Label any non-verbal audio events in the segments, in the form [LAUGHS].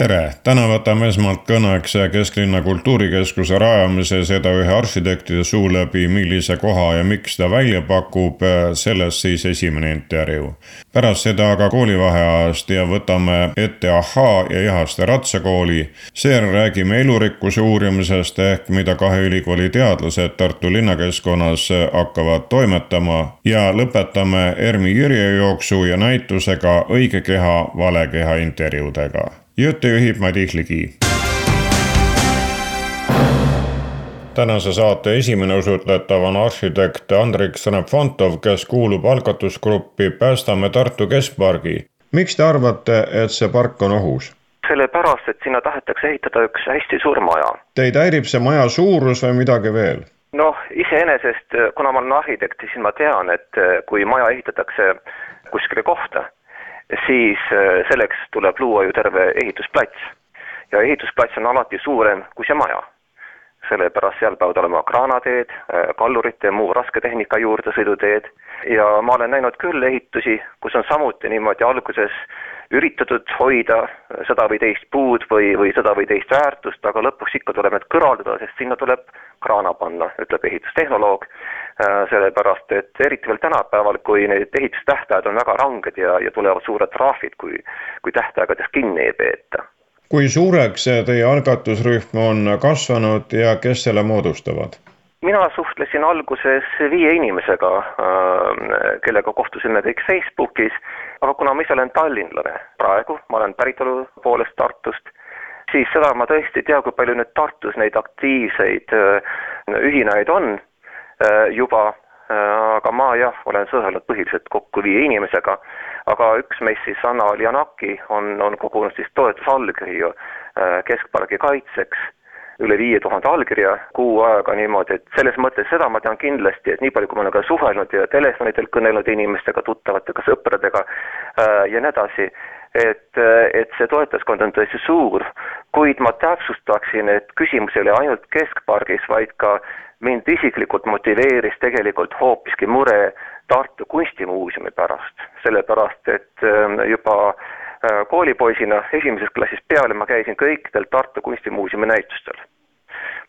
Tere, täna võtame esmalt kõneks Kesklinna kultuurikeskuse rajamise, seda ühe arhitektide suu läbi, millise koha ja miks ta välja pakub, sellest siis esimene intervjuu. pärast seda aga koolivaheajast ja võtame ette Ahhaa ja Ihaste ratsakooli. seejärel räägime elurikkuse uurimisest ehk mida kahe ülikooli teadlased Tartu linnakeskkonnas hakkavad toimetama ja lõpetame ERMi kirjajooksu ja näitusega Õige keha, vale keha intervjuudega jutte juhib Madis Ligi. tänase saate esimene usutletav on arhitekt Andrik Sõnep-Fontov, kes kuulub algatusgruppi Päästame Tartu keskpargi. miks te arvate, et see park on ohus? sellepärast, et sinna tahetakse ehitada üks hästi suur maja. Teid häirib see maja suurus või midagi veel? noh, iseenesest, kuna ma olen arhitekt, siis ma tean, et kui maja ehitatakse kuskile kohta siis äh, selleks tuleb luua ju terve ehitusplats. ja ehitusplats on alati suurem kui see maja. sellepärast seal peavad olema kraanateed, äh, kallurite ja muu rasketehnika juurdesõiduteed ja ma olen näinud küll ehitusi, kus on samuti niimoodi alguses üritatud hoida seda või teist puud või, või seda või teist väärtust, aga lõpuks ikka tuleb need kõrvaldada, sest sinna tuleb kraana panna, ütleb ehitustehnoloog. Äh, sellepärast, et eriti veel tänapäeval, kui need ehitustähtajad on väga ranged ja, ja tulevad suured trahvid, kui, kui tähtaegadest kinni ei peeta. kui suureks teie algatusrühm on kasvanud ja kes selle moodustavad? Mina suhtlesin alguses viie inimesega, äh, kellega kohtusime kõik Facebookis, aga kuna ma ise olen tallinlane praegu, ma olen päritolu poolest Tartust, siis seda ma tõesti ei tea, kui palju nüüd Tartus neid aktiivseid äh, ühinajaid on äh, juba, aga ma jah, olen suhelnud põhiliselt kokku viie inimesega, aga üks meist siis, Anna Lianaki, on, on kogunud siis toetusallkirju keskpargi kaitseks üle viie tuhande allkirja kuu aega niimoodi, et selles mõttes seda ma tean kindlasti, et nii palju, kui ma olen ka suhelnud ja telefonidel kõnelnud inimestega, tuttavatega, sõpradega äh, ja nii edasi, et, et see toetajaskond on tõesti suur, kuid ma täpsustaksin, et küsimus ei ole ainult Keskpargis, vaid ka mind isiklikult motiveeris tegelikult hoopiski mure Tartu Kunstimuuseumi pärast, sellepärast et äh, juba äh, koolipoisina esimesest klassist peale ma käisin kõikidel Tartu Kunstimuuseumi näitustel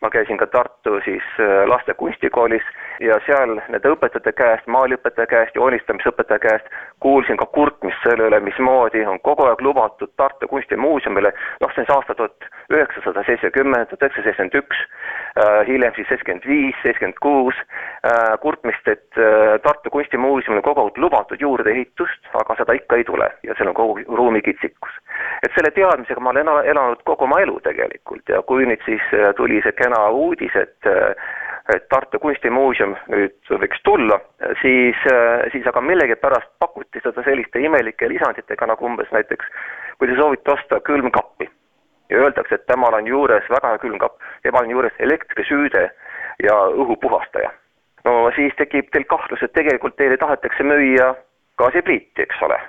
ma käisin ka Tartu siis äh, laste kunstikoolis ja seal nende õpetajate käest, maaliõpetaja käest, joonistamisõpetaja käest kuulsin ka kurtmist selle üle, mismoodi on kogu aeg lubatud Tartu Kunstimuuseumile, noh, see on see aasta tuhat üheksasada seitsekümmend, tuhat üheksasada seitsekümmend üks, äh, hiljem siis seitsekümmend viis, seitsekümmend kuus, äh, kurtmist, et Tartu Kunstimuuseumile kogu aeg lubatud juurdeehitust, aga seda ikka ei tule ja seal on kogu ruumikitsikus. et selle teadmisega ma olen elanud kogu oma elu tegelikult ja kui nüüd siis tuli see kena uudis, et et Tartu Kunstimuuseum nüüd võiks tulla, siis, siis aga millegipärast pakuti seda selliste imelike lisanditega, nagu umbes näiteks kui te soovite osta külmkappi ja öeldakse, et temal on juures väga hea külmkapp, temal on juures elektrisüüde ja õhupuhastaja. no siis tekib teil kahtlus, et tegelikult teile tahetakse müüa gaasipliiti, eks ole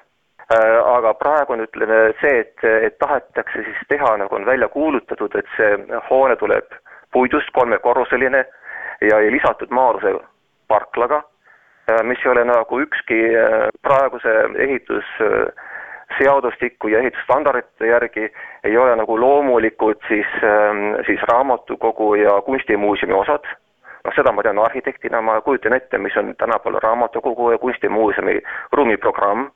aga praegu on, ütleme, see, et, et tahetakse siis teha, nagu on välja kuulutatud, et see hoone tuleb puidust kolmekorruseline ja lisatud maa-aluse parklaga, äh, mis ei ole nagu ükski äh, praeguse ehitusseadustiku ja ehitusstandardite järgi ei ole nagu loomulikud siis, ähm, siis raamatukogu ja kunstimuuseumi osad, noh, seda ma tean arhitektina, ma kujutan ette, mis on tänapäeval raamatukogu ja kunstimuuseumi ruumiprogramm,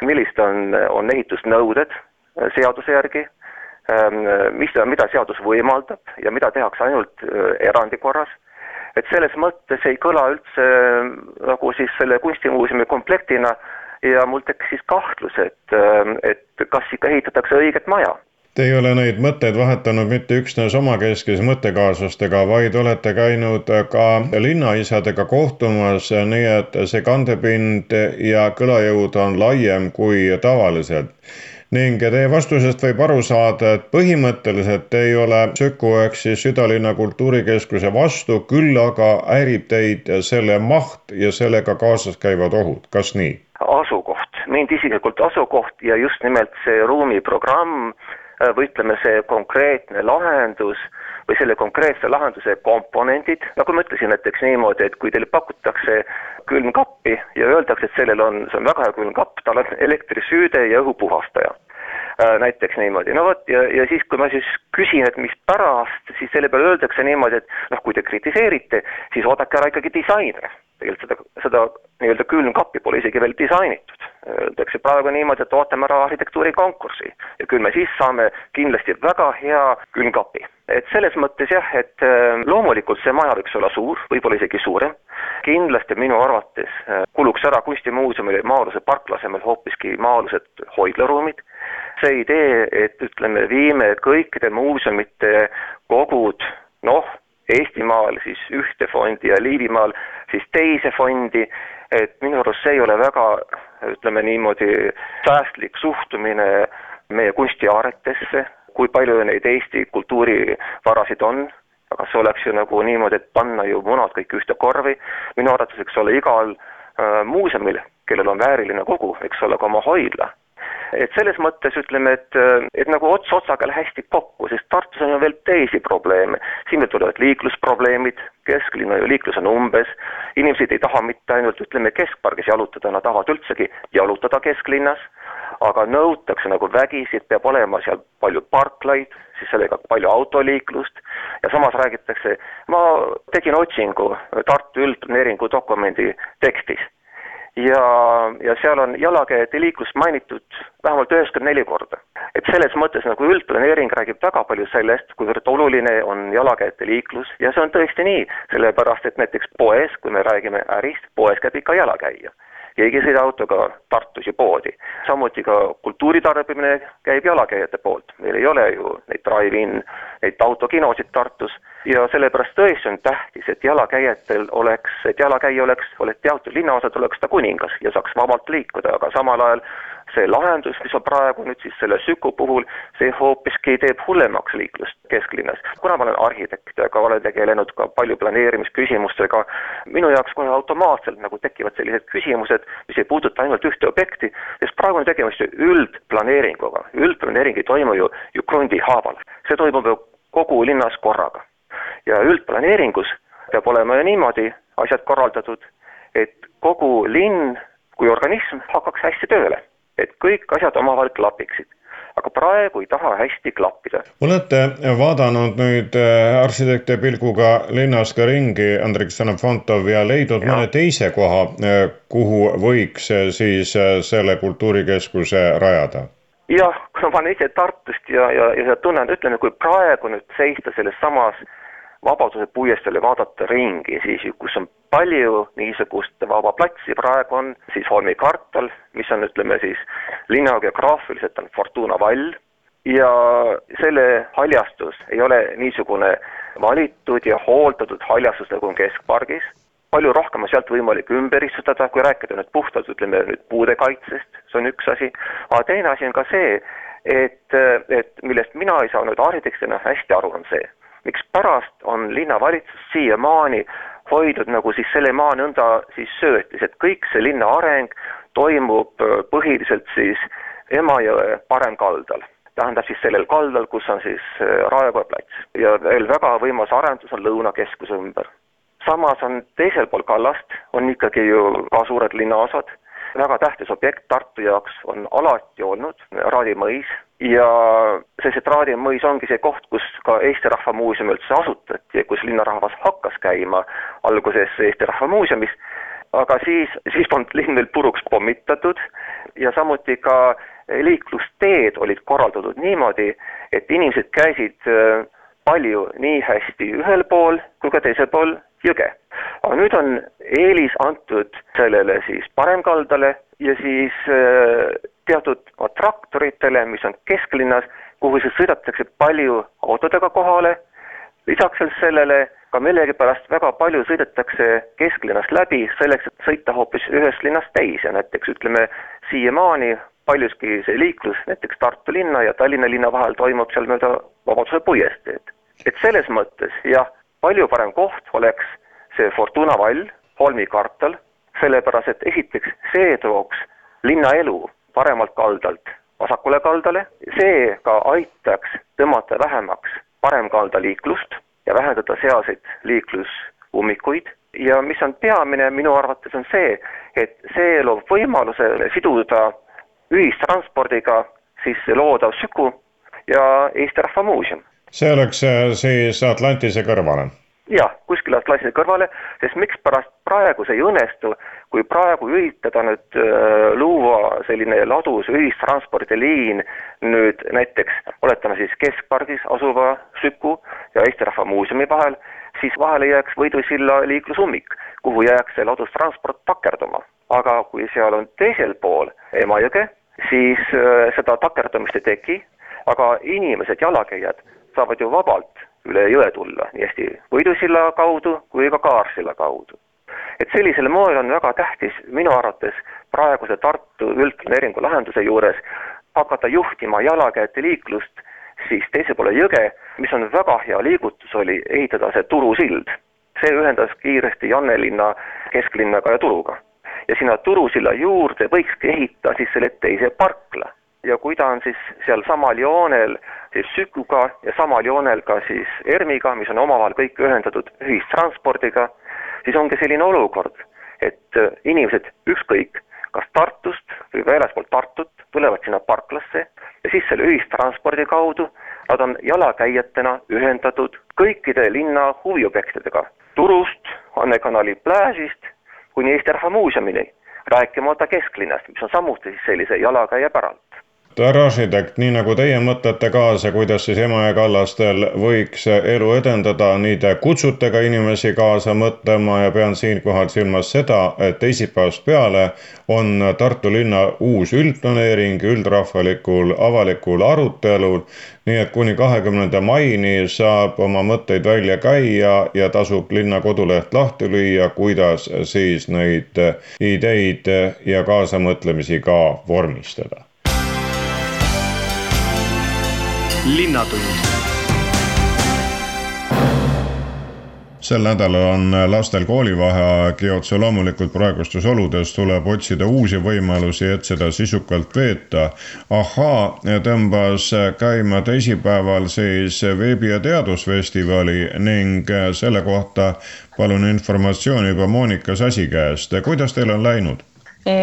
millised on, on ehitusnõuded äh, seaduse järgi mis, mida seadus võimaldab ja mida tehakse ainult äh, erandi korras. et selles mõttes ei kõla üldse äh, nagu siis selle kunstimuuseumi komplektina ja mul tekkis siis kahtlus, et, äh, et kas ikka ehitatakse õiget maja Te ei ole neid mõtteid vahetanud mitte üksnes omakeskis mõttekaaslastega, vaid olete käinud ka linnaisadega kohtumas, nii et see kandepind ja kõlajõud on laiem kui tavaliselt ning teie vastusest võib aru saada, et põhimõtteliselt te ei ole Süku ehk siis südalinna kultuurikeskuse vastu, küll aga häirib teid selle maht ja sellega kaasas käivad ohud, kas nii? asukoht, mind isiklikult asukoht ja just nimelt see ruumiprogramm või ütleme, see konkreetne lahendus või selle konkreetse lahenduse komponendid, nagu ma ütlesin näiteks niimoodi, et kui teile pakutakse külmkappi ja öeldakse, et sellel on, see on väga hea külmkapp, tal on elektrisüüde ja õhupuhastaja. Äh, näiteks niimoodi, no vot, ja, ja siis, kui ma siis küsin, et mispärast, siis selle peale öeldakse niimoodi, et noh, kui te kritiseerite, siis oodake ära ikkagi disainer. Tegelikult seda, seda nii-öelda külmkappi pole isegi veel disainitud. Öeldakse praegu niimoodi, et ootame ära arhitektuurikonkursi ja küll me siis saame kindlasti väga hea külmkapi. et selles mõttes jah, et äh, loomulikult see maja võiks olla suur, võib-olla isegi suurem, kindlasti minu arvates äh, kuluks ära kunstimuuseumile maa-aluse parkla asemel hoopiski maa-alused hoidlaruumid see idee, et ütleme, viime kõikide muuseumite kogud noh, Eestimaal siis ühte fondi ja Liivimaal siis teise fondi, et minu arust see ei ole väga, ütleme niimoodi, säästlik suhtumine meie kunstiaaretesse, kui palju neid Eesti kultuurivarasid on, aga see oleks ju nagu niimoodi, et panna ju munad kõik ühte korvi, minu arvates võiks olla igal äh, muuseumil, kellel on vääriline kogu, võiks olla ka oma hoidla et selles mõttes ütleme, et, et nagu ots otsaga hästi kokku, sest Tartus on ju veel teisi probleeme. siin meil tulevad liiklusprobleemid, kesklinna ju liiklus on umbes, inimesed ei taha mitte ainult ütleme keskpargis jalutada, nad tahavad üldsegi jalutada kesklinnas, aga nõutakse nagu vägisi, et peab olema seal palju parklaid, siis sellega palju autoliiklust. Ja samas räägitakse, ma tegin otsingu Tartu üldplaneeringu dokumendi tekstis ja, ja seal on jalakäijate liiklust mainitud vähemalt üheksakümmend neli korda. et selles mõttes nagu üldplaneering räägib väga palju sellest, kuivõrd oluline on jalakäijate liiklus ja see on tõesti nii, sellepärast et näiteks poes, kui me räägime ärist, poes käib ikka jalakäija keegi ei sõida autoga Tartus ju poodi. samuti ka kultuuri tarbimine käib jalakäijate poolt, meil ei ole ju neid drive-in, neid autokinosid Tartus ja sellepärast tõesti on tähtis, et jalakäijatel oleks, et jalakäija oleks, oleks teatud linnaosad oleks ta kuningas ja saaks vabalt liikuda, aga samal ajal see lahendus, mis on praegu nüüd siis selle Süku puhul, see hoopiski teeb hullemaks liiklust kesklinnas. kuna ma olen arhitekt, aga olen tegelenud ka palju planeerimisküsimustega, minu jaoks kohe automaatselt nagu tekivad sellised küsimused, mis ei puuduta ainult ühte objekti, sest praegu on tegemist ju üldplaneeringuga, üldplaneering ei toimu ju, ju krundi haaval, see toimub ju kogu linnas korraga. Ja üldplaneeringus peab olema ju niimoodi asjad korraldatud, et kogu linn kui organism hakkaks hästi tööle et kõik asjad omavahel klapiksid aga praegu ei taha hästi klappida. olete vaadanud nüüd äh, arhitektide pilguga linnas ka ringi, Andrei Ksenofontov, ja leidnud ja. mõne teise koha, äh, kuhu võiks äh, siis selle kultuurikeskuse rajada? jah, kuna ma olen ise Tartust ja, ja, ja tunnen, ütleme, kui praegu nüüd seista selles samas Vabaduse puiesteel ja vaadata ringi, siis kus on palju niisugust vaba platsi, praegu on siis Holmi kvartal, mis on, ütleme siis, linna geograafiliselt on Fortuna vall. Ja selle haljastus ei ole niisugune valitud ja hooldatud haljastus nagu on keskpargis, palju rohkem on sealt võimalik ümber istutada, kui rääkida nüüd puhtalt, ütleme nüüd puude kaitsest, see on üks asi, aga teine asi on ka see, et, et millest mina ei saa nüüd arhitektina hästi aru, on see mikspärast on linnavalitsus siiamaani hoidnud nagu siis selle maa nõnda siis söötis, et kõik see linna areng toimub äh, põhiliselt siis Emajõe paremkaldal. tähendab siis sellel kaldal, kus on siis äh, Raekoja plats ja veel väga võimas arendus on Lõunakeskuse ümber. samas on teisel pool kallast, on ikkagi ju ka suured linnaosad, väga tähtis objekt Tartu jaoks on alati olnud Raadi mõis ja see Traadi mõis ongi see koht, kus ka Eesti Rahva Muuseum üldse asutati ja kus linnarahvas hakkas käima alguses Eesti Rahva Muuseumis, aga siis, siis on linn veel puruks pommitatud ja samuti ka liiklusteed olid korraldatud niimoodi, et inimesed käisid äh, palju nii hästi ühel pool kui ka teisel pool jõge. aga nüüd on eelis antud sellele siis paremkaldale ja siis äh, teatud traktoritele, mis on kesklinnas, kuhu siis sõidetakse palju autodega kohale, lisaks sellele ka millegipärast väga palju sõidetakse kesklinnast läbi selleks, et sõita hoopis ühest linnast teise, näiteks ütleme siiamaani paljuski see liiklus näiteks Tartu linna ja Tallinna linna vahel toimub seal mööda Vabaduse puiesteed. et selles mõttes jah, palju parem koht oleks see Fortuna vall, Holmi kvartal, sellepärast et esiteks see tooks linnaelu paremalt kaldalt vasakule kaldale, see ka aitaks tõmmata vähemaks paremkaldaliiklust ja vähendada sealseid liiklusummikuid ja mis on peamine minu arvates, on see, et see loob võimaluse siduda ühistranspordiga siis loodav Süku ja Eesti Rahva Muuseum. See oleks äh, siis Atlantise kõrvale? jah, kuskil Atlantise kõrvale, sest mikspärast praegu see ei õnnestu, kui praegu üritada nüüd äh, luua selline ladus ühistranspordiliin nüüd näiteks, oletame siis keskpargis asuva Süku ja Eesti Rahva Muuseumi vahel, siis vahele jääks Võidu silla liiklusummik, kuhu jääks see ladustransport takerduma. aga kui seal on teisel pool Emajõge, siis äh, seda takerdumist ei teki, aga inimesed, jalakäijad saavad ju vabalt üle jõe tulla, nii hästi Võidu silla kaudu kui ka Kaarsilla kaudu. et sellisel moel on väga tähtis minu arvates praeguse Tartu üldplaneeringu lahenduse juures hakata juhtima jalakäijate liiklust siis teise poole jõge, mis on väga hea liigutus, oli ehitada see Turu sild. see ühendas kiiresti Jannelinna kesklinnaga ja Turuga ja sinna Turusilla juurde võikski ehitada siis selle teise parkla. Ja kui ta on siis seal samal joonel siis Sükuga ja samal joonel ka siis ERMiga, mis on omavahel kõik ühendatud ühistranspordiga, siis ongi selline olukord, et äh, inimesed ükskõik, kas Tartust või väljaspoolt Tartut, tulevad sinna parklasse ja siis selle ühistranspordi kaudu nad on jalakäijatena ühendatud kõikide linna huviobjektidega. Turust, Anne kanali plääžist kuni Eesti Rahva Muuseumini, rääkimata kesklinnast, mis on samuti siis sellise jalakäija päralt arhitekt, nii nagu teie mõtlete kaasa, kuidas siis Emajõe kallastel võiks elu edendada, nii te kutsute ka inimesi kaasa mõtlema ja pean siinkohal silmas seda, et teisipäevast peale on Tartu linna uus üldplaneering üldrahvalikul avalikul arutelul. nii et kuni kahekümnenda maini saab oma mõtteid välja käia ja tasub linna koduleht lahti lüüa, kuidas siis neid ideid ja kaasamõtlemisi ka vormistada linnatund sel nädalal on lastel koolivaheaeg ja otse loomulikult praegustes oludes tuleb otsida uusi võimalusi, et seda sisukalt veeta. ahhaa tõmbas käima teisipäeval siis veebi- ja teadusfestivali ning selle kohta palun informatsiooni juba Monika Sasi käest. kuidas teil on läinud?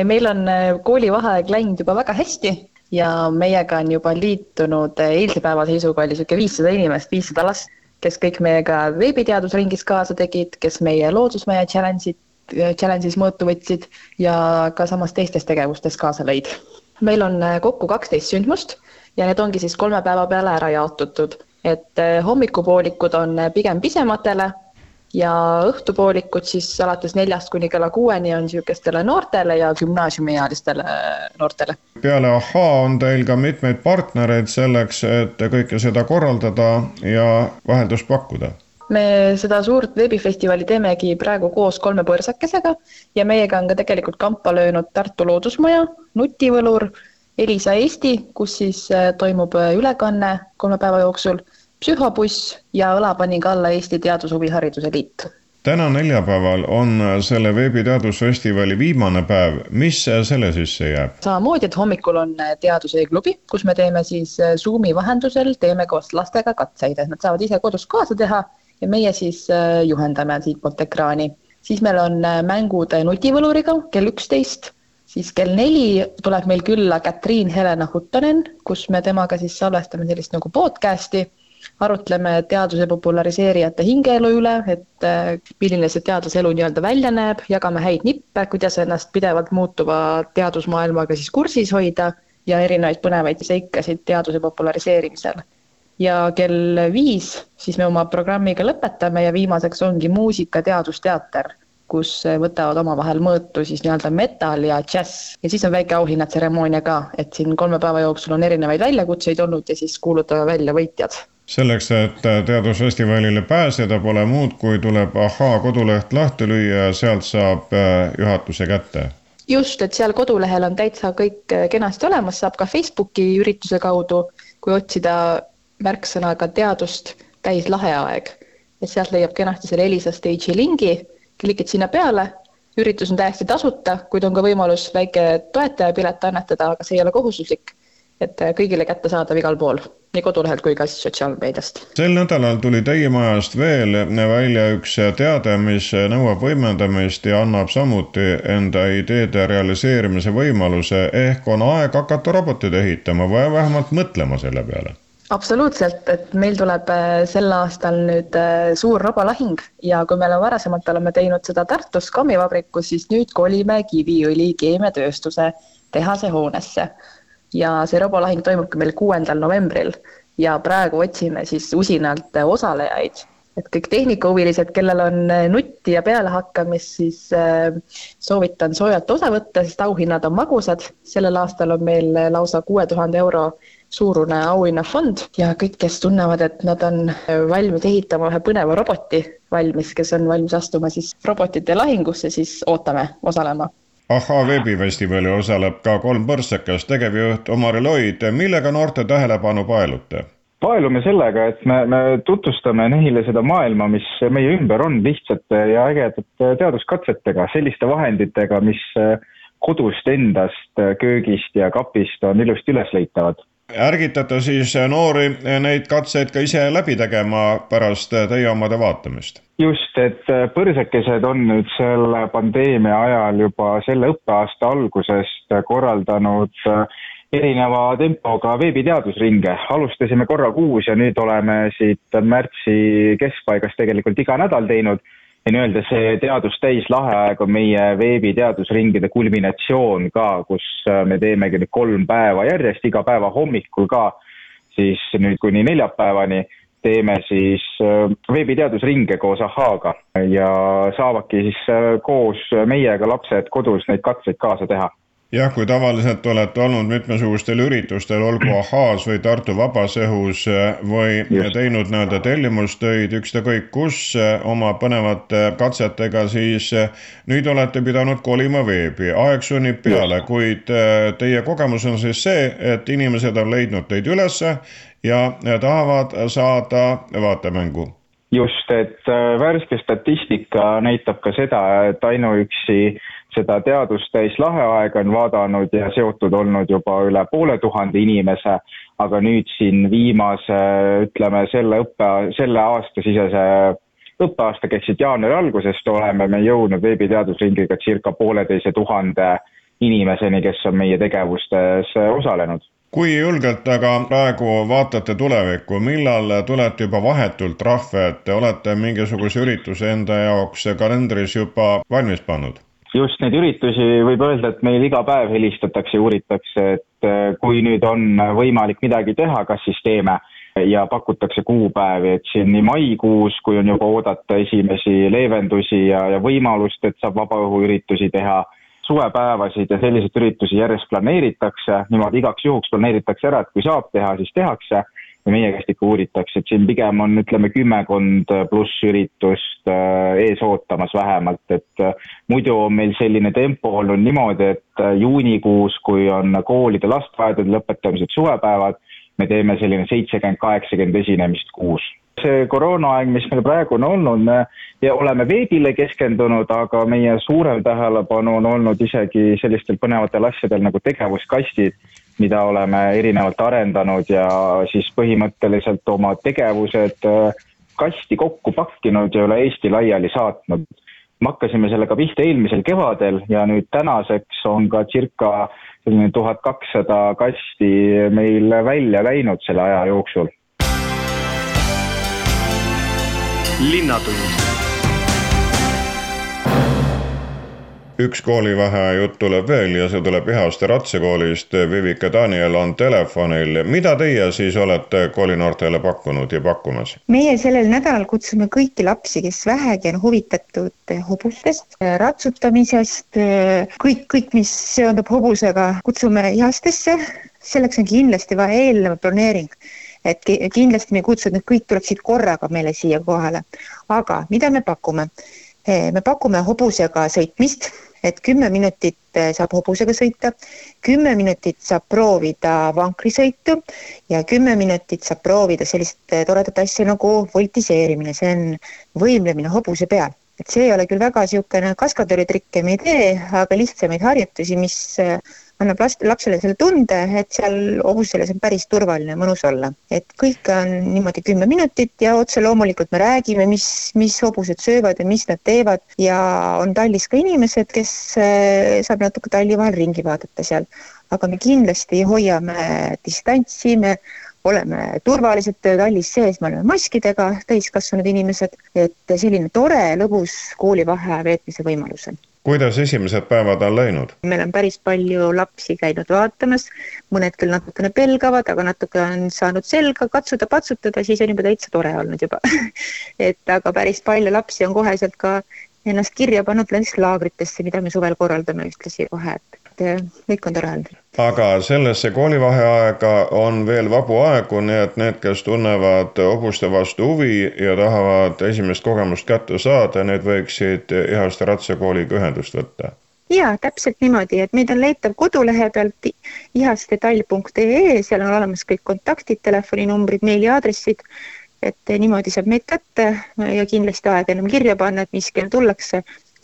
meil on koolivaheaeg läinud juba väga hästi ja meiega on juba liitunud, eilse päeva seisuga oli niisugune viissada inimest, viissada last, kes kõik meiega veebiteadusringis kaasa tegid, kes meie loodusmaja challenge'id, challenge'is mõõtu võtsid ja ka samas teistes tegevustes kaasa lõid. meil on kokku kaksteist sündmust ja need ongi siis kolme päeva peale ära jaotatud, et hommikupoolikud on pigem pisematele ja õhtupoolikud siis alates neljast kuni kella kuueni on niisugustele noortele ja gümnaasiumiealistele noortele. peale Ahhaa on teil ka mitmeid partnereid selleks, et kõike seda korraldada ja vaheldust pakkuda me seda suurt veebifestivali teemegi praegu koos kolme põrsakesega ja meiega on ka tegelikult kampa löönud Tartu Loodusmaja, Nutivõlur, Elisa Eesti, kus siis äh, toimub äh, ülekanne kolme päeva jooksul psühhobuss ja õla pani ka alla Eesti Teadushuvihariduse Liit täna neljapäeval on selle veebiteadusfestivali viimane päev, mis selle sisse jääb? samamoodi, et hommikul on Teaduse klubi, kus me teeme siis Zoomi vahendusel, teeme koos lastega katseid, et nad saavad ise kodus kaasa teha ja meie siis äh, juhendame siitpoolt ekraani. siis meil on äh, mängud nutivõluriga kell üksteist, siis kell neli tuleb meil külla Katriin Helena Huttonen, kus me temaga siis salvestame sellist nagu podcast'i arutleme teaduse populariseerijate hingeelu üle, et äh, milline see teadlaselu nii-öelda välja näeb, jagame häid nippe, kuidas ennast pidevalt muutuva teadusmaailmaga siis kursis hoida ja erinevaid põnevaid seikasid teaduse populariseerimisel. ja kell viis siis me oma programmiga lõpetame ja viimaseks ongi muusika teadusteater kus võtavad omavahel mõõtu siis nii-öelda metal ja džäss. ja siis on väike auhinnatseremoonia ka, et siin kolme päeva jooksul on erinevaid väljakutseid olnud ja siis kuulutame välja võitjad selleks, et teadusfestivalile pääseda, pole muud, kui tuleb Ahhaa koduleht lahti lüüa ja sealt saab äh, juhatuse kätte. just, et seal kodulehel on täitsa kõik äh, kenasti olemas, saab ka Facebooki ürituse kaudu, kui otsida märksõnaga teadust täis laheaeg, et sealt leiab kenasti selle Elisa Stage'i lingi, klikid sinna peale üritus on täiesti tasuta, kuid on ka võimalus väike toetajapilet annetada, aga see ei ole kohustuslik. Et kõigile kättesaadav igal pool, nii kodulehelt kui ka siis sotsiaalmeediast. sel nädalal tuli teie majast veel välja üks teade, mis nõuab võimendamist ja annab samuti enda ideede realiseerimise võimaluse, ehk on aeg hakata roboteid ehitama või vähemalt mõtlema selle peale absoluutselt, et meil tuleb äh, sel aastal nüüd äh, suur robolahing ja kui me oleme varasemalt oleme teinud seda Tartus kommivabrikus, siis nüüd kolime Kiviõli keemiatööstuse tehase hoonesse. Ja see robolahing toimubki meil kuuendal novembril ja praegu otsime siis usinalt osalejaid, et kõik tehnikahuvilised, kellel on äh, nutti ja pealehakkamist, siis soovitan soojalt osa võtta, sest auhinnad on magusad. sellel aastal on meil lausa kuue tuhande euro suurune auhinnafond ja kõik, kes tunnevad, et nad on valmis ehitama ühe põneva roboti valmis, kes on valmis astuma siis robotite lahingusse, siis ootame osalema ahhaa veebifestivali osaleb ka kolm põrtsakast, tegevjuht Omar Eloid, millega noorte tähelepanu paelute? paelume sellega, et me, me tutvustame neile seda maailma, mis meie ümber on lihtsate ja ägedate teaduskatsetega, selliste vahenditega, mis kodust endast, köögist ja kapist on ilusti ülesleitavad ärgitate siis noori neid katseid ka ise läbi tegema pärast teie omade vaatamist? just, et põrsekesed on nüüd selle pandeemia ajal juba selle õppeaasta algusest korraldanud erineva tempoga veebiteadusringe. alustasime korra kuus ja nüüd oleme siit märtsi keskpaigast tegelikult iga nädal teinud ja nii-öelda see teadustäis laheaeg on meie veebiteadusringide kulminatsioon ka, kus äh, me teemegi nüüd kolm päeva järjest, iga päeva hommikul ka, siis nüüd kuni neljapäevani teeme siis äh, veebiteadusringe koos ahhaaga ja saavadki siis äh, koos meiega lapsed kodus neid katseid kaasa teha jah, kui tavaliselt olete olnud mitmesugustel üritustel, olgu Ahhaas või Tartu Vabas Õhus eh, või Just. teinud nii-öelda tellimustöid ükskõik kus eh, oma põnevate katsetega, siis eh, nüüd olete pidanud kolima veebi. aeg sunnib peale, kuid teie kogemus on siis see, et inimesed on leidnud teid ülesse ja tahavad saada vaatemängu just, et värske statistika näitab ka seda, et ainuüksi seda teadustäis laheaega on vaadanud ja seotud olnud juba üle poole tuhande inimese, aga nüüd siin viimase, ütleme selle õppe, selle aastasisese õppeaastaga ehk siit jaanuari algusest oleme me jõudnud veebiteadusringiga circa pooleteise tuhande inimeseni, kes on meie tegevustes osalenud. Kui julgelt aga praegu vaatate tulevikku, millal tulete juba vahetult rahva ette, olete mingisuguse ürituse enda jaoks kalendris juba valmis pannud? Just neid üritusi võib öelda, et meil iga päev helistatakse ja uuritakse, et äh, kui nüüd on võimalik midagi teha, kas siis teeme. Ja pakutakse kuupäevi, et siin nii maikuus, kui on juba oodata esimesi leevendusi ja, ja võimalust, et saab vabaõhuüritusi teha, suvepäevasid ja selliseid üritusi järjest planeeritakse, niimoodi igaks juhuks planeeritakse ära, et kui saab teha, siis tehakse ja meie käest ikka uuritakse, et siin pigem on, ütleme, kümmekond pluss üritust äh, ees ootamas vähemalt, et äh, muidu on meil selline tempo olnud niimoodi, et äh, juunikuus, kui on koolide lasteaedade lõpetamised, suvepäevad, me teeme selline seitsekümmend, kaheksakümmend esinemist kuus. See koroonaaeg, mis meil praegu on olnud, me oleme veebile keskendunud, aga meie suurem tähelepanu on olnud isegi sellistel põnevatel asjadel nagu tegevuskastid mida oleme erinevalt arendanud ja siis põhimõtteliselt oma tegevused äh, kasti kokku pakkinud ja üle Eesti laiali saatnud. me hakkasime sellega pihta eelmisel kevadel ja nüüd tänaseks on ka circa selline tuhat kakssada kasti meil välja läinud selle aja jooksul. linnatund üks koolivaheaja jutt tuleb veel ja see tuleb Ihaste Ratsekoolist. Vivika Daniel on telefonil. mida teie siis olete koolinoortele pakkunud ja pakkumas? meie sellel nädalal kutsume kõiki lapsi, kes vähegi on huvitatud hobustest, ratsutamisest, kõik, kõik, mis seondub hobusega, kutsume Ihastesse. selleks on kindlasti vaja eelnev planeering et kindlasti me ei kutsu, et nad kõik tuleksid korraga meile siia kohale. aga mida me pakume? me pakume hobusega sõitmist et kümme minutit eh, saab hobusega sõita, kümme minutit saab proovida vankrisõitu ja kümme minutit saab proovida sellist eh, toredat asja nagu voltiseerimine, see on võimlemine hobuse peal. Et see ei ole küll väga niisugune kaskadööritrikke me ei tee, aga lihtsamaid harjutusi, mis annab last, lapsele selle tunde, et seal hobuseles on päris turvaline, mõnus olla. et kõik on niimoodi kümme minutit ja otse loomulikult me räägime, mis, mis hobused söövad ja mis nad teevad ja on tallis ka inimesed, kes äh, saab natuke talli vahel ringi vaadata seal. aga me kindlasti hoiame distantsi, me oleme turvalised tallis sees, me oleme maskidega, täiskasvanud inimesed, et selline tore, lõbus koolivaheaja veetmise võimalus on kuidas esimesed päevad on läinud? meil on päris palju lapsi käinud vaatamas, mõned küll natukene pelgavad, aga natuke on saanud selga katsuda, patsutada, siis on juba täitsa tore olnud juba. [LAUGHS] Et aga päris palju lapsi on koheselt ka ennast kirja pannud näiteks laagritesse, mida me suvel korraldame ühtlasi kohe, et et kõik on tore olnud. aga sellesse koolivaheaega on veel vabu aegu, nii et need, kes tunnevad hobuste vastu huvi ja tahavad esimest kogemust kätte saada, need võiksid Ihaste ratsakooliga ühendust võtta ja täpselt niimoodi, et meid on leitav kodulehe pealt ihastedall.ee, seal on olemas kõik kontaktid, telefoninumbrid, meiliaadressid. et niimoodi saab meid kätte ja kindlasti aega ennem kirja panna, et mis kell tullakse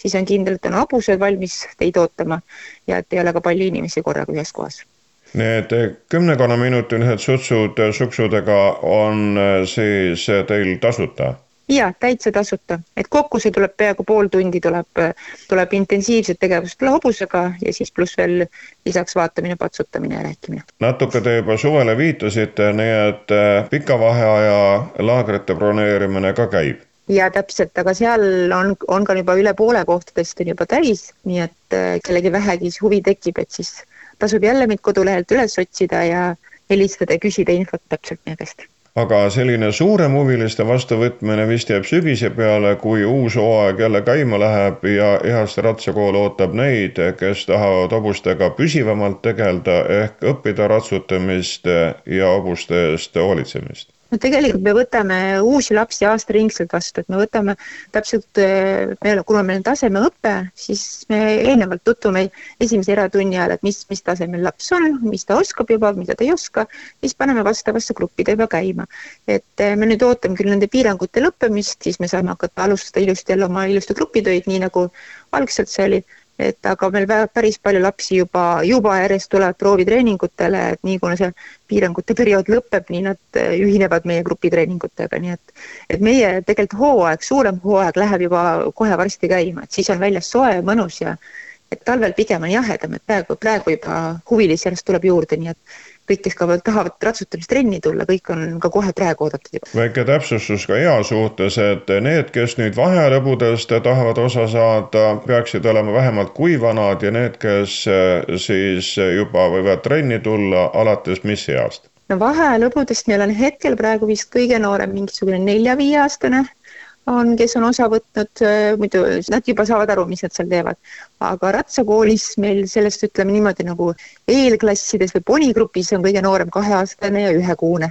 siis on kindel, et on hobused valmis teid ootama ja et ei ole ka palju inimesi korraga ühes kohas. Need kümnekonnaminutilised sutsud suksudega on äh, siis äh, teil tasuta? ja täitsa tasuta, et kokku see tuleb peaaegu pool tundi tuleb, äh, tuleb intensiivset tegevust hobusega ja siis pluss veel lisaks vaatamine, patsutamine ja rääkimine. natuke te juba suvele viitasite, nii et pika vaheaja laagrite broneerimine ka käib ja täpselt, aga seal on, on ka juba üle poole kohtadest on juba täis, nii et äh, kellegi vähegi huvi tekib, et siis tasub jälle meid kodulehelt üles otsida ja helistada ja küsida infot täpselt meie käest. aga selline suurem huviliste vastuvõtmine vist jääb sügise peale, kui uus hooaeg jälle käima läheb ja Ehaste ratsakool ootab neid, kes tahavad hobustega püsivamalt tegeleda ehk õppida ratsutamist ja hobuste eest hoolitsemist no tegelikult me võtame uusi lapsi aastaringselt vastu, et me võtame täpselt, eh, meil, kuna meil on tasemeõpe, siis me eelnevalt tutvume esimese eratunni ajal, et mis, mis tasemel laps on, mis ta oskab juba, mida ta ei oska, siis paneme vastavasse gruppi ta juba käima. et eh, me nüüd ootame küll nende piirangute lõppemist, siis me saame hakata alustada ilusti jälle oma ilusti grupitöid, nii nagu algselt see oli et aga meil päris palju lapsi juba, juba järjest tulevad proovitreeningutele, et nii kuna see piirangute periood lõpeb, nii nad äh, ühinevad meie grupitreeningutega, nii et et meie tegelikult hooaeg, suurem hooaeg läheb juba kohe varsti käima, et siis on väljas soe mõnus ja et talvel pigem on jahedam, et praegu, praegu juba huvilisi järjest tuleb juurde, nii et kõik, kes ka tahavad ratsutamistrenni tulla, kõik on ka kohe praegu oodatud juba. väike täpsustus ka ea suhtes, et need, kes nüüd vahelõbudest tahavad osa saada, peaksid olema vähemalt kui vanad ja need, kes eh, siis juba võivad trenni tulla alates mis east? no vahelõbudest meil on hetkel praegu vist kõige noorem mingisugune nelja-viieaastane on, kes on osa võtnud, äh, muidu nad juba saavad aru, mis nad seal teevad. aga ratsakoolis meil sellest ütleme niimoodi nagu eelklassides või ponigrupis on kõige noorem kaheaastane ja ühekuune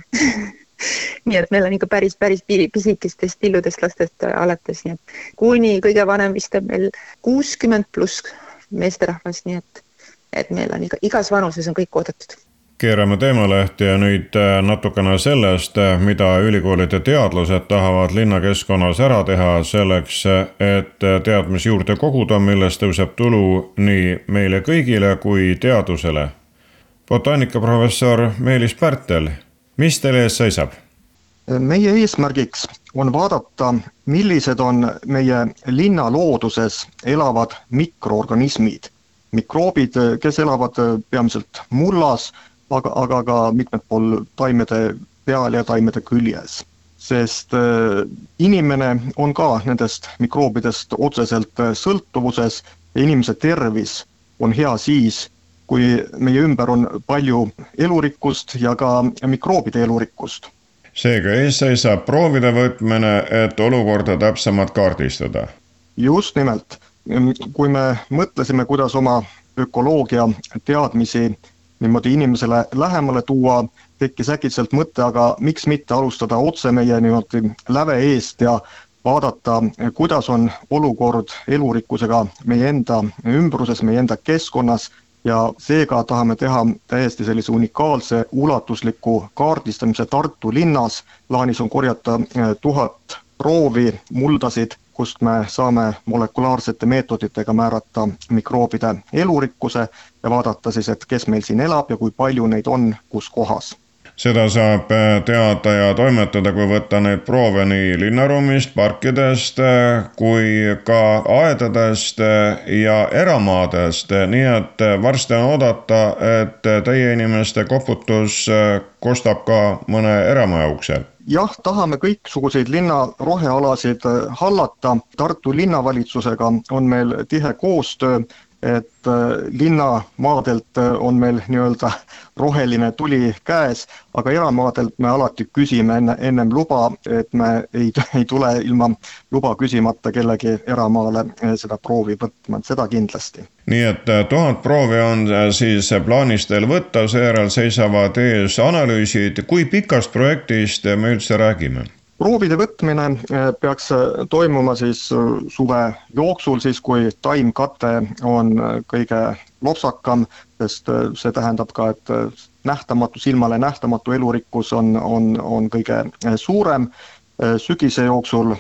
[LAUGHS] nii et meil on ikka päris, päris pisikestest tilludest lastest alates, nii et kuni kõige vanem vist on meil kuuskümmend pluss meesterahvas, nii et, et meil on ikka igas vanuses on kõik oodatud keerame teemalehti ja nüüd äh, natukene sellest, äh, mida ülikoolide teadlased tahavad linnakeskkonnas ära teha selleks, et äh, teadmisi juurde koguda, millest tõuseb tulu nii meile kõigile kui teadusele. botaanikaprofessor Meelis Pärtel, mis teil ees seisab? meie eesmärgiks on vaadata, millised on meie linna looduses elavad mikroorganismid mikroobid, kes elavad peamiselt mullas aga, aga ka mitmel pool taimede peal ja taimede küljes. sest äh, inimene on ka nendest mikroobidest otseselt äh, sõltuvuses ja inimese tervis on hea siis, kui meie ümber on palju elurikkust ja ka mikroobide elurikkust. seega ees seisab proovide võtmine, et olukorda täpsemalt kaardistada. just nimelt, kui me mõtlesime, kuidas oma ökoloogia teadmisi niimoodi inimesele lähemale tuua, tekkis äkitselt mõte, aga miks mitte alustada otse meie niimoodi läve eest ja vaadata, kuidas on olukord elurikkusega meie enda ümbruses, meie enda keskkonnas ja seega tahame teha täiesti sellise unikaalse ulatusliku kaardistamise Tartu linnas. plaanis on korjata eh, tuhat proovi, muldasid kust me saame molekulaarsete meetoditega määrata mikroobide elurikkuse ja vaadata siis, et kes meil siin elab ja kui palju neid on kus kohas seda saab äh, teada ja toimetada, kui võtta neid proove nii linnaruumist, parkidest äh, kui ka aedadest äh, ja eramaadest, nii et varsti on oodata, et teie inimeste koputus kostab ka mõne eramaja uksel jah, tahame kõiksuguseid linna rohealasid hallata, Tartu linnavalitsusega on meil tihe koostöö et äh, linnamaadelt äh, on meil nii-öelda roheline tuli käes, aga eramaadelt me alati küsime enne, ennem luba, et me ei, ei tule ilma luba küsimata kellegi eramaale äh, seda proovi võtma, seda kindlasti. nii et tuhat proovi on siis plaanis teil võtta, seejärel seisavad ees analüüsid, kui pikast projektist me üldse räägime? Proovide võtmine eh, peaks eh, toimuma siis eh, suve jooksul, siis kui taimkate on kõige lopsakam, sest see tähendab ka, et nähtamatu, silmale nähtamatu elurikkus on, on, on kõige suurem. sügise jooksul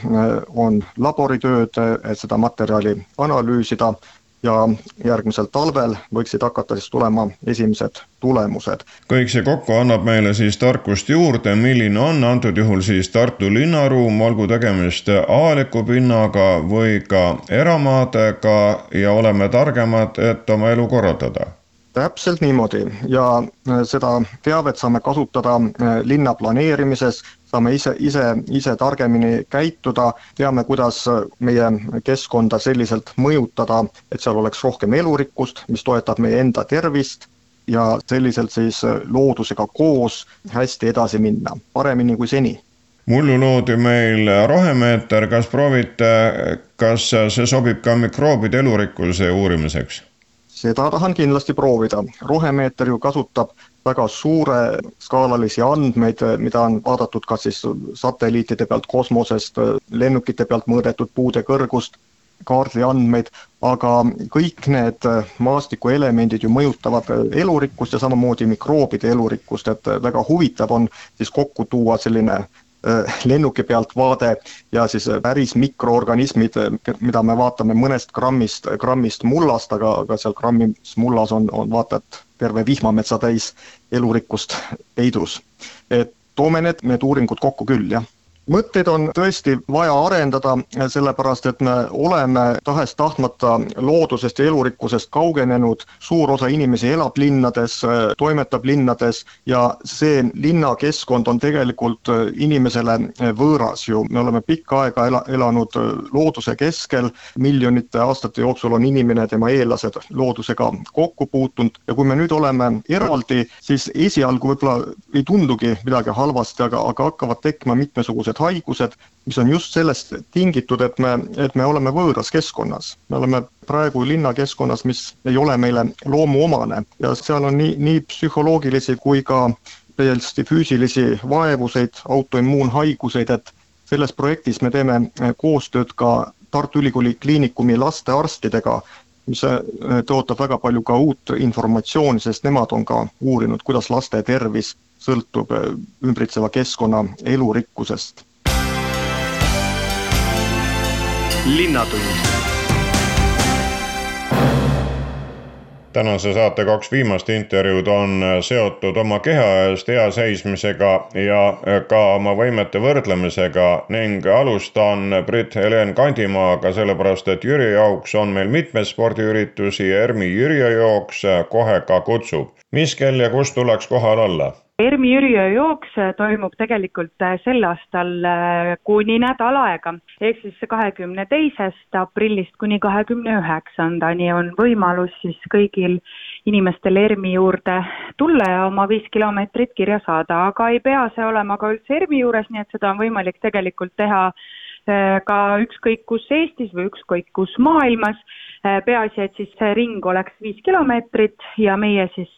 on laboritööd, et seda materjali analüüsida ja järgmisel talvel võiksid hakata siis tulema esimesed tulemused. kõik see kokku annab meile siis tarkust juurde, milline on antud juhul siis Tartu linnaruum, olgu tegemist avaliku pinnaga või ka eramaadega ja oleme targemad, et oma elu korraldada täpselt niimoodi ja seda teavet saame kasutada linna planeerimises, saame ise, ise, ise targemini käituda, teame, kuidas meie keskkonda selliselt mõjutada, et seal oleks rohkem elurikkust, mis toetab meie enda tervist ja selliselt siis loodusega koos hästi edasi minna, paremini kui seni mullu loodi meil rohemeeter, kas proovite, kas see sobib ka mikroobide elurikkuse uurimiseks? seda tahan kindlasti proovida. rohemeeter ju kasutab väga suureskaalalisi andmeid, mida on vaadatud kas siis satelliitide pealt kosmosest, lennukite pealt mõõdetud puude kõrgust, kaardiandmeid, aga kõik need maastikuelemendid ju mõjutavad elurikkust ja samamoodi mikroobide elurikkust, et väga huvitav on siis kokku tuua selline Äh, lennuki pealt vaade ja siis päris mikroorganismid, mida me vaatame mõnest grammist, grammist mullast, aga, aga seal grammis mullas on, on vaata et terve vihmametsa täis elurikkust peidus. et toome need, need uuringud kokku küll, jah mõtteid on tõesti vaja arendada, sellepärast et me oleme tahes-tahtmata loodusest ja elurikkusest kaugenenud, suur osa inimesi elab linnades, toimetab linnades ja see linnakeskkond on tegelikult inimesele võõras ju, me oleme pikka aega ela, elanud looduse keskel, miljonite aastate jooksul on inimene, tema eellased loodusega kokku puutunud. Ja kui me nüüd oleme eraldi, siis esialgu võib-olla ei tundugi midagi halvasti, aga, aga hakkavad tekkima mitmesugused sellised haigused, mis on just sellest tingitud, et me, et me oleme võõras keskkonnas. me oleme praegu linnakeskkonnas, mis ei ole meile loomuomane ja seal on nii, nii psühholoogilisi kui ka täiesti füüsilisi vaevuseid, autoimmuunhaiguseid, et selles projektis me teeme koostööd ka Tartu Ülikooli Kliinikumi lastearstidega, mis äh, tõotab väga palju ka uut informatsiooni, sest nemad on ka uurinud, kuidas laste tervis sõltub äh, ümbritseva keskkonna elurikkusest. Linnatund tänase saate kaks viimast intervjuud on seotud oma keha eest hea seismisega ja ka oma võimete võrdlemisega ning alustan Brit-Helen Kandimaaga, sellepärast et Jüri jaoks on meil mitmeid spordiüritusi ja ERMi Jüri jooks kohe ka kutsub. mis kell ja kus tuleks kohal olla? ERMi Jüriöö jooks toimub tegelikult äh, sel aastal äh, kuni nädal aega, ehk siis kahekümne teisest aprillist kuni kahekümne üheksandani on võimalus siis kõigil inimestel ERMi juurde tulla ja oma viis kilomeetrit kirja saada, aga ei pea see olema ka üldse ERMi juures, nii et seda on võimalik tegelikult teha äh, ka ükskõik kus Eestis või ükskõik kus maailmas. peaasi, et siis see ring oleks viis kilomeetrit ja meie siis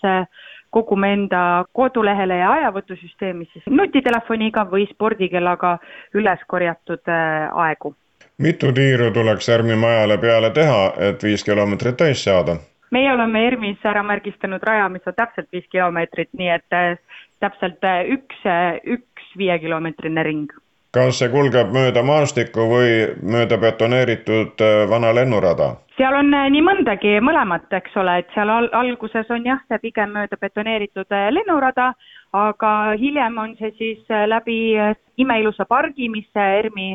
kogume enda kodulehele ja ajavõtusüsteemi siis nutitelefoniga või spordikellaga üles korjatud äh, aegu. mitu tiiru tuleks ERMi majale peale teha, et viis kilomeetrit täis saada? meie oleme ERMis ära märgistanud raja, mis on täpselt viis kilomeetrit, nii et äh, täpselt äh, üks, üks viiekilomeetrine ring kas see kulgeb mööda maastikku või mööda betoneeritud äh, vana lennurada? seal on äh, nii mõndagi, mõlemat, eks ole, et seal al alguses on jah, see pigem mööda betoneeritud äh, lennurada, aga hiljem on see siis läbi imeilusa pargi, mis ERMi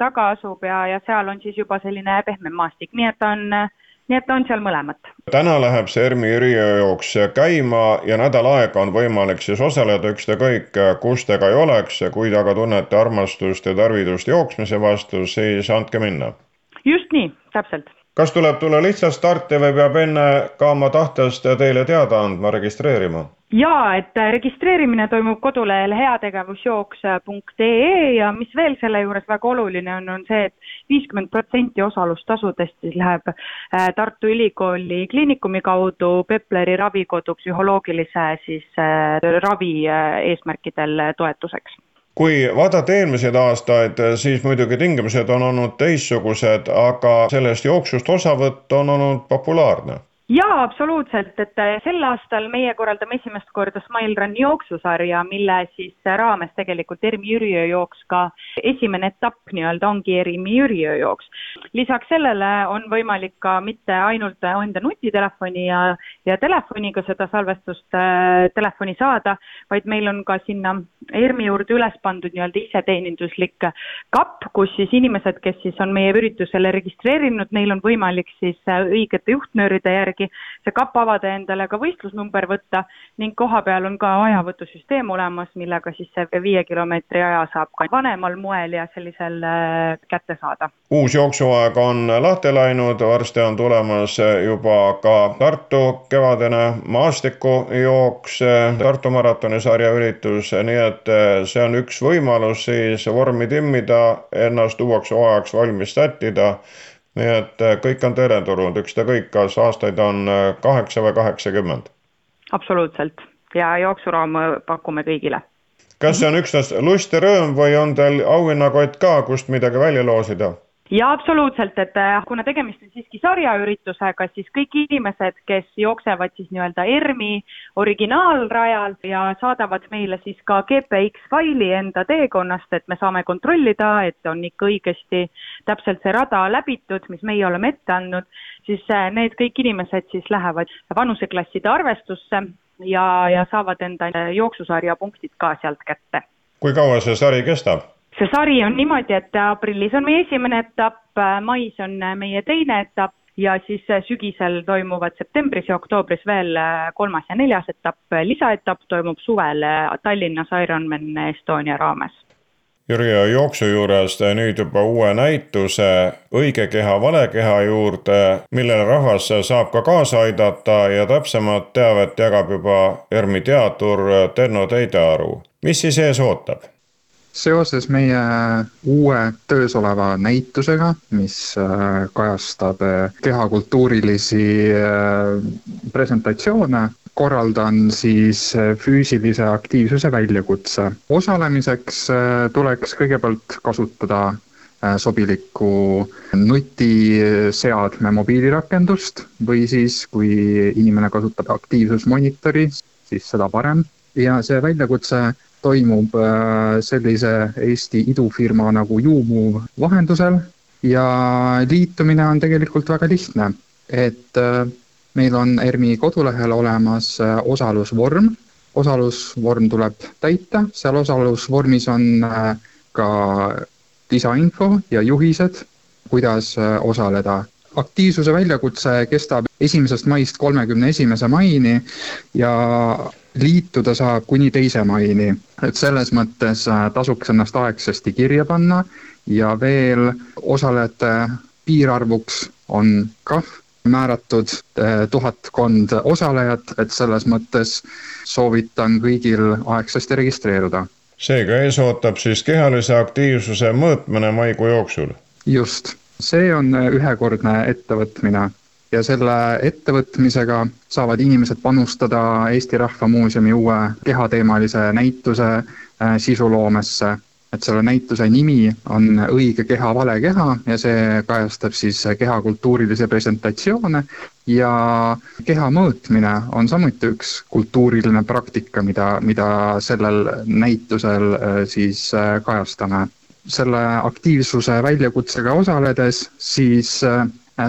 taga asub ja, ja seal on siis juba selline pehmem maastik, nii et on äh, nii et on seal mõlemat. täna läheb see ERMi ürijooks käima ja nädal aega on võimalik siis osaleda, ükskõik kus te ka ei oleks ja kui te aga tunnete armastust ja tarvidust jooksmise vastu, siis andke minna. just nii, täpselt. kas tuleb tulla lihtsalt starti või peab enne ka oma tahtest teile teada andma, registreerima? jaa, et registreerimine toimub kodulehel heategevusjooks.ee ja mis veel selle juures väga oluline on, on see et viiskümmend protsenti osalustasudest siis läheb äh, Tartu Ülikooli Kliinikumi kaudu Pepleri ravikodu psühholoogilise siis äh, ravi eesmärkidel toetuseks. Kui vaadata eelmiseid aastaid, siis muidugi tingimused on olnud teistsugused, aga sellest jooksust osavõtt on olnud populaarne jaa, absoluutselt, et äh, sel aastal meie korraldame esimest korda Smile Run jooksusarja, mille siis raames tegelikult Ermi Jüriöö jooks ka esimene etapp nii-öelda ongi Ermi Jüriöö jooks. lisaks sellele on võimalik ka mitte ainult enda nutitelefoni ja, ja telefoniga seda salvestust äh, telefoni saada, vaid meil on ka sinna ERMi juurde üles pandud nii-öelda iseteeninduslik kapp, kus siis inimesed, kes siis on meie üritusele registreerinud, neil on võimalik siis äh, õigete juhtnööride järgi järgi see kapp avada endale ka võistlusnumber võtta ning kohapeal on ka ajavõtusüsteem olemas, millega siis see viie kilomeetri aja saab ka vanemal moel ja sellisel äh, kätte saada. uus jooksuaeg on lahti läinud, varsti on tulemas juba ka Tartu kevadine maastikujooks, Tartu maratoni sarja üritus, nii et äh, see on üks võimalus siis vormi timmida, ennast uueks hooajaks valmis sättida nii et äh, kõik on teretulnud, ükskõik, kas aastaid on äh, kaheksa või kaheksakümmend. absoluutselt ja jooksuraamu pakume kõigile. kas see on üksnes lust ja rõõm või on teil auhinnakott ka, kust midagi välja loosida? Jaa, absoluutselt, et äh, kuna tegemist on siiski sarjaüritusega, siis kõik inimesed, kes jooksevad siis nii-öelda ERMi originaalrajal ja saadavad meile siis ka GPX faili enda teekonnast, et me saame kontrollida, et on ikka õigesti täpselt see rada läbitud, mis meie oleme ette andnud, siis äh, need kõik inimesed siis lähevad vanuseklasside arvestusse ja, ja saavad enda jooksusarja punktid ka sealt kätte. kui kaua see sari kestab? See sari on niimoodi, et aprillis on meie esimene etapp, mais on meie teine etapp ja siis sügisel toimuvad septembris ja oktoobris veel kolmas ja neljas etapp, lisaetapp toimub suvel Tallinnas Ironman Estonia raames. Jüri jooksu juures nüüd juba uue näituse Õige keha, vale keha juurde, millele rahvas saab ka kaasa aidata ja täpsemat teavet jagab juba ERMi teadur Tenno Teidearu. mis siis ees ootab? Seoses meie uue töös oleva näitusega, mis äh, kajastab äh, kehakultuurilisi äh, presentatsioone, korraldan siis füüsilise aktiivsuse väljakutse. osalemiseks tuleks kõigepealt kasutada sobilikku nutiseadme mobiilirakendust või siis, kui inimene kasutab aktiivsusmonitori, siis seda parem. ja see väljakutse toimub äh, sellise Eesti idufirma nagu YouMove vahendusel ja liitumine on tegelikult väga lihtne, et äh, meil on ERMi kodulehel olemas äh, osalusvorm, osalusvorm tuleb täita, seal osalusvormis on ka lisainfo ja juhised, kuidas osaleda. aktiivsuse väljakutse kestab esimesest maist kolmekümne esimese maini ja liituda saab kuni teise maini, et selles mõttes äh, tasuks ennast aegsasti kirja panna ja veel osalejate piirarvuks on kah määratud äh, tuhatkond osalejat, et selles mõttes soovitan kõigil aegsasti registreeruda. seega ees ootab siis kehalise aktiivsuse mõõtmine maikuu jooksul? just, see on ühekordne ettevõtmine ja selle ettevõtmisega saavad inimesed panustada Eesti Rahva Muuseumi uue kehateemalise näituse äh, sisuloomesse. et selle näituse nimi on Õige keha, vale keha ja see kajastab siis keha kultuurilisi presentatsioone ja keha mõõtmine on samuti üks kultuuriline praktika, mida, mida sellel näitusel äh, siis äh, kajastame selle aktiivsuse väljakutsega osaledes, siis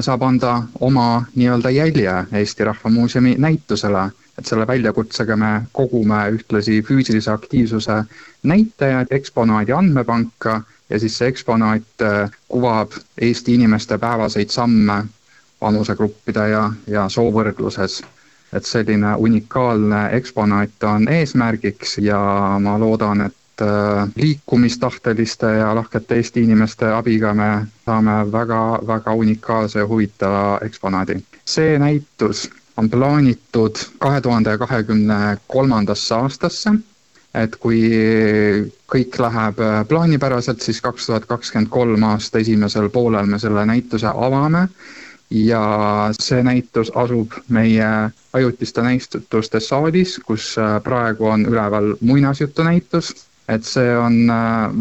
saab anda oma nii-öelda jälje Eesti Rahva Muuseumi näitusele et selle väljakutsega me kogume ühtlasi füüsilise aktiivsuse näitajad eksponaadi andmepanka ja siis see eksponaat äh, kuvab Eesti inimeste päevaseid samme vanusegruppide ja, ja soovõrdluses. et selline unikaalne eksponaat on eesmärgiks ja ma loodan, et äh, liikumistahteliste ja lahkete Eesti inimeste abiga me saame väga-väga unikaalse ja huvitava eksponaadi. see näitus on plaanitud kahe tuhande kahekümne kolmandasse aastasse, et kui kõik läheb plaanipäraselt, siis kaks tuhat kakskümmend kolm aasta esimesel poolel me selle näituse avame. Ja see näitus asub meie ajutiste näituste saalis, kus praegu on üleval muinasjutunäitus, et see on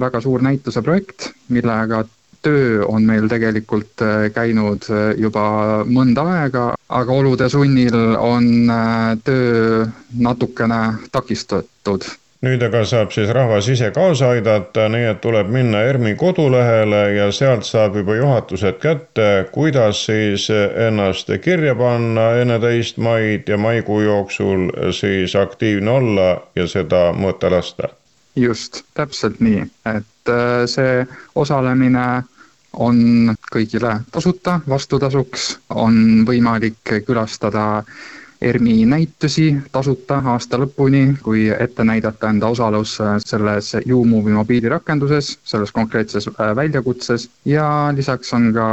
väga suur näituse projekt, millega töö on meil tegelikult äh, käinud äh, juba mõnda aega, aga olude sunnil on äh, töö natukene takistatud nüüd aga saab siis rahvas ise kaasa aidata, nii et tuleb minna ERMi kodulehele ja sealt saab juba juhatused kätte, kuidas siis ennast kirja panna enne teist maid ja maikuu jooksul siis aktiivne olla ja seda mõõta lasta. Just, täpselt nii, et see osalemine on kõigile tasuta, vastutasuks. On võimalik külastada ERMi näitusi tasuta aasta lõpuni, kui ette näidata enda osalus selles YouMove'i mobiilirakenduses, selles konkreetses äh, väljakutses. Ja lisaks on ka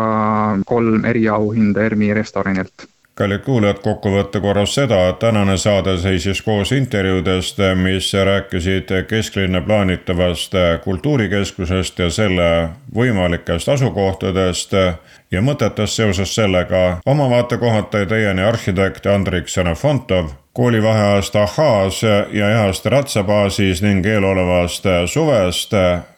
kolm eriauhinda ERMi restoranilt kallid kuulajad, kokkuvõtte korras seda, et tänane saade seisis koos intervjuudest, mis rääkisid kesklinna plaanitavast kultuurikeskusest ja selle võimalikest asukohtadest ja mõtetest seoses sellega. oma vaatekohalt tõi teieni arhitekt Andrik Xenofontov koolivaheajast Ahhaas ja ehast ratsabaasis ning eelolevast suvest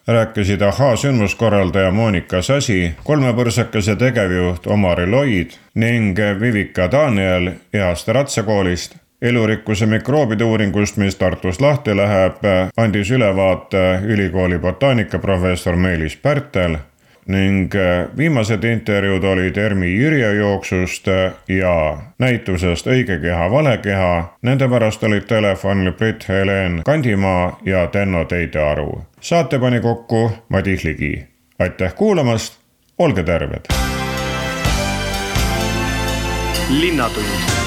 rääkisid Ahhaa sündmuskorraldaja Monika Sasi, kolmepõrsakese tegevjuht Omar Eloid ning Vivika Daniel ehast ratsakoolist elurikkuse mikroobide uuringust, mis Tartus lahti läheb, andis ülevaate ülikooli botaanikaprofessor Meelis Pärtel ning äh, viimased intervjuud olid ERMi Jürje jooksust äh, ja näitusest Õige keha, vale keha. Nende pärast olid telefonil Brit-Helen Kandimaa ja Tenno Teidearu. saate pani kokku Madis Ligi. aitäh kuulamast, olge terved. linnatund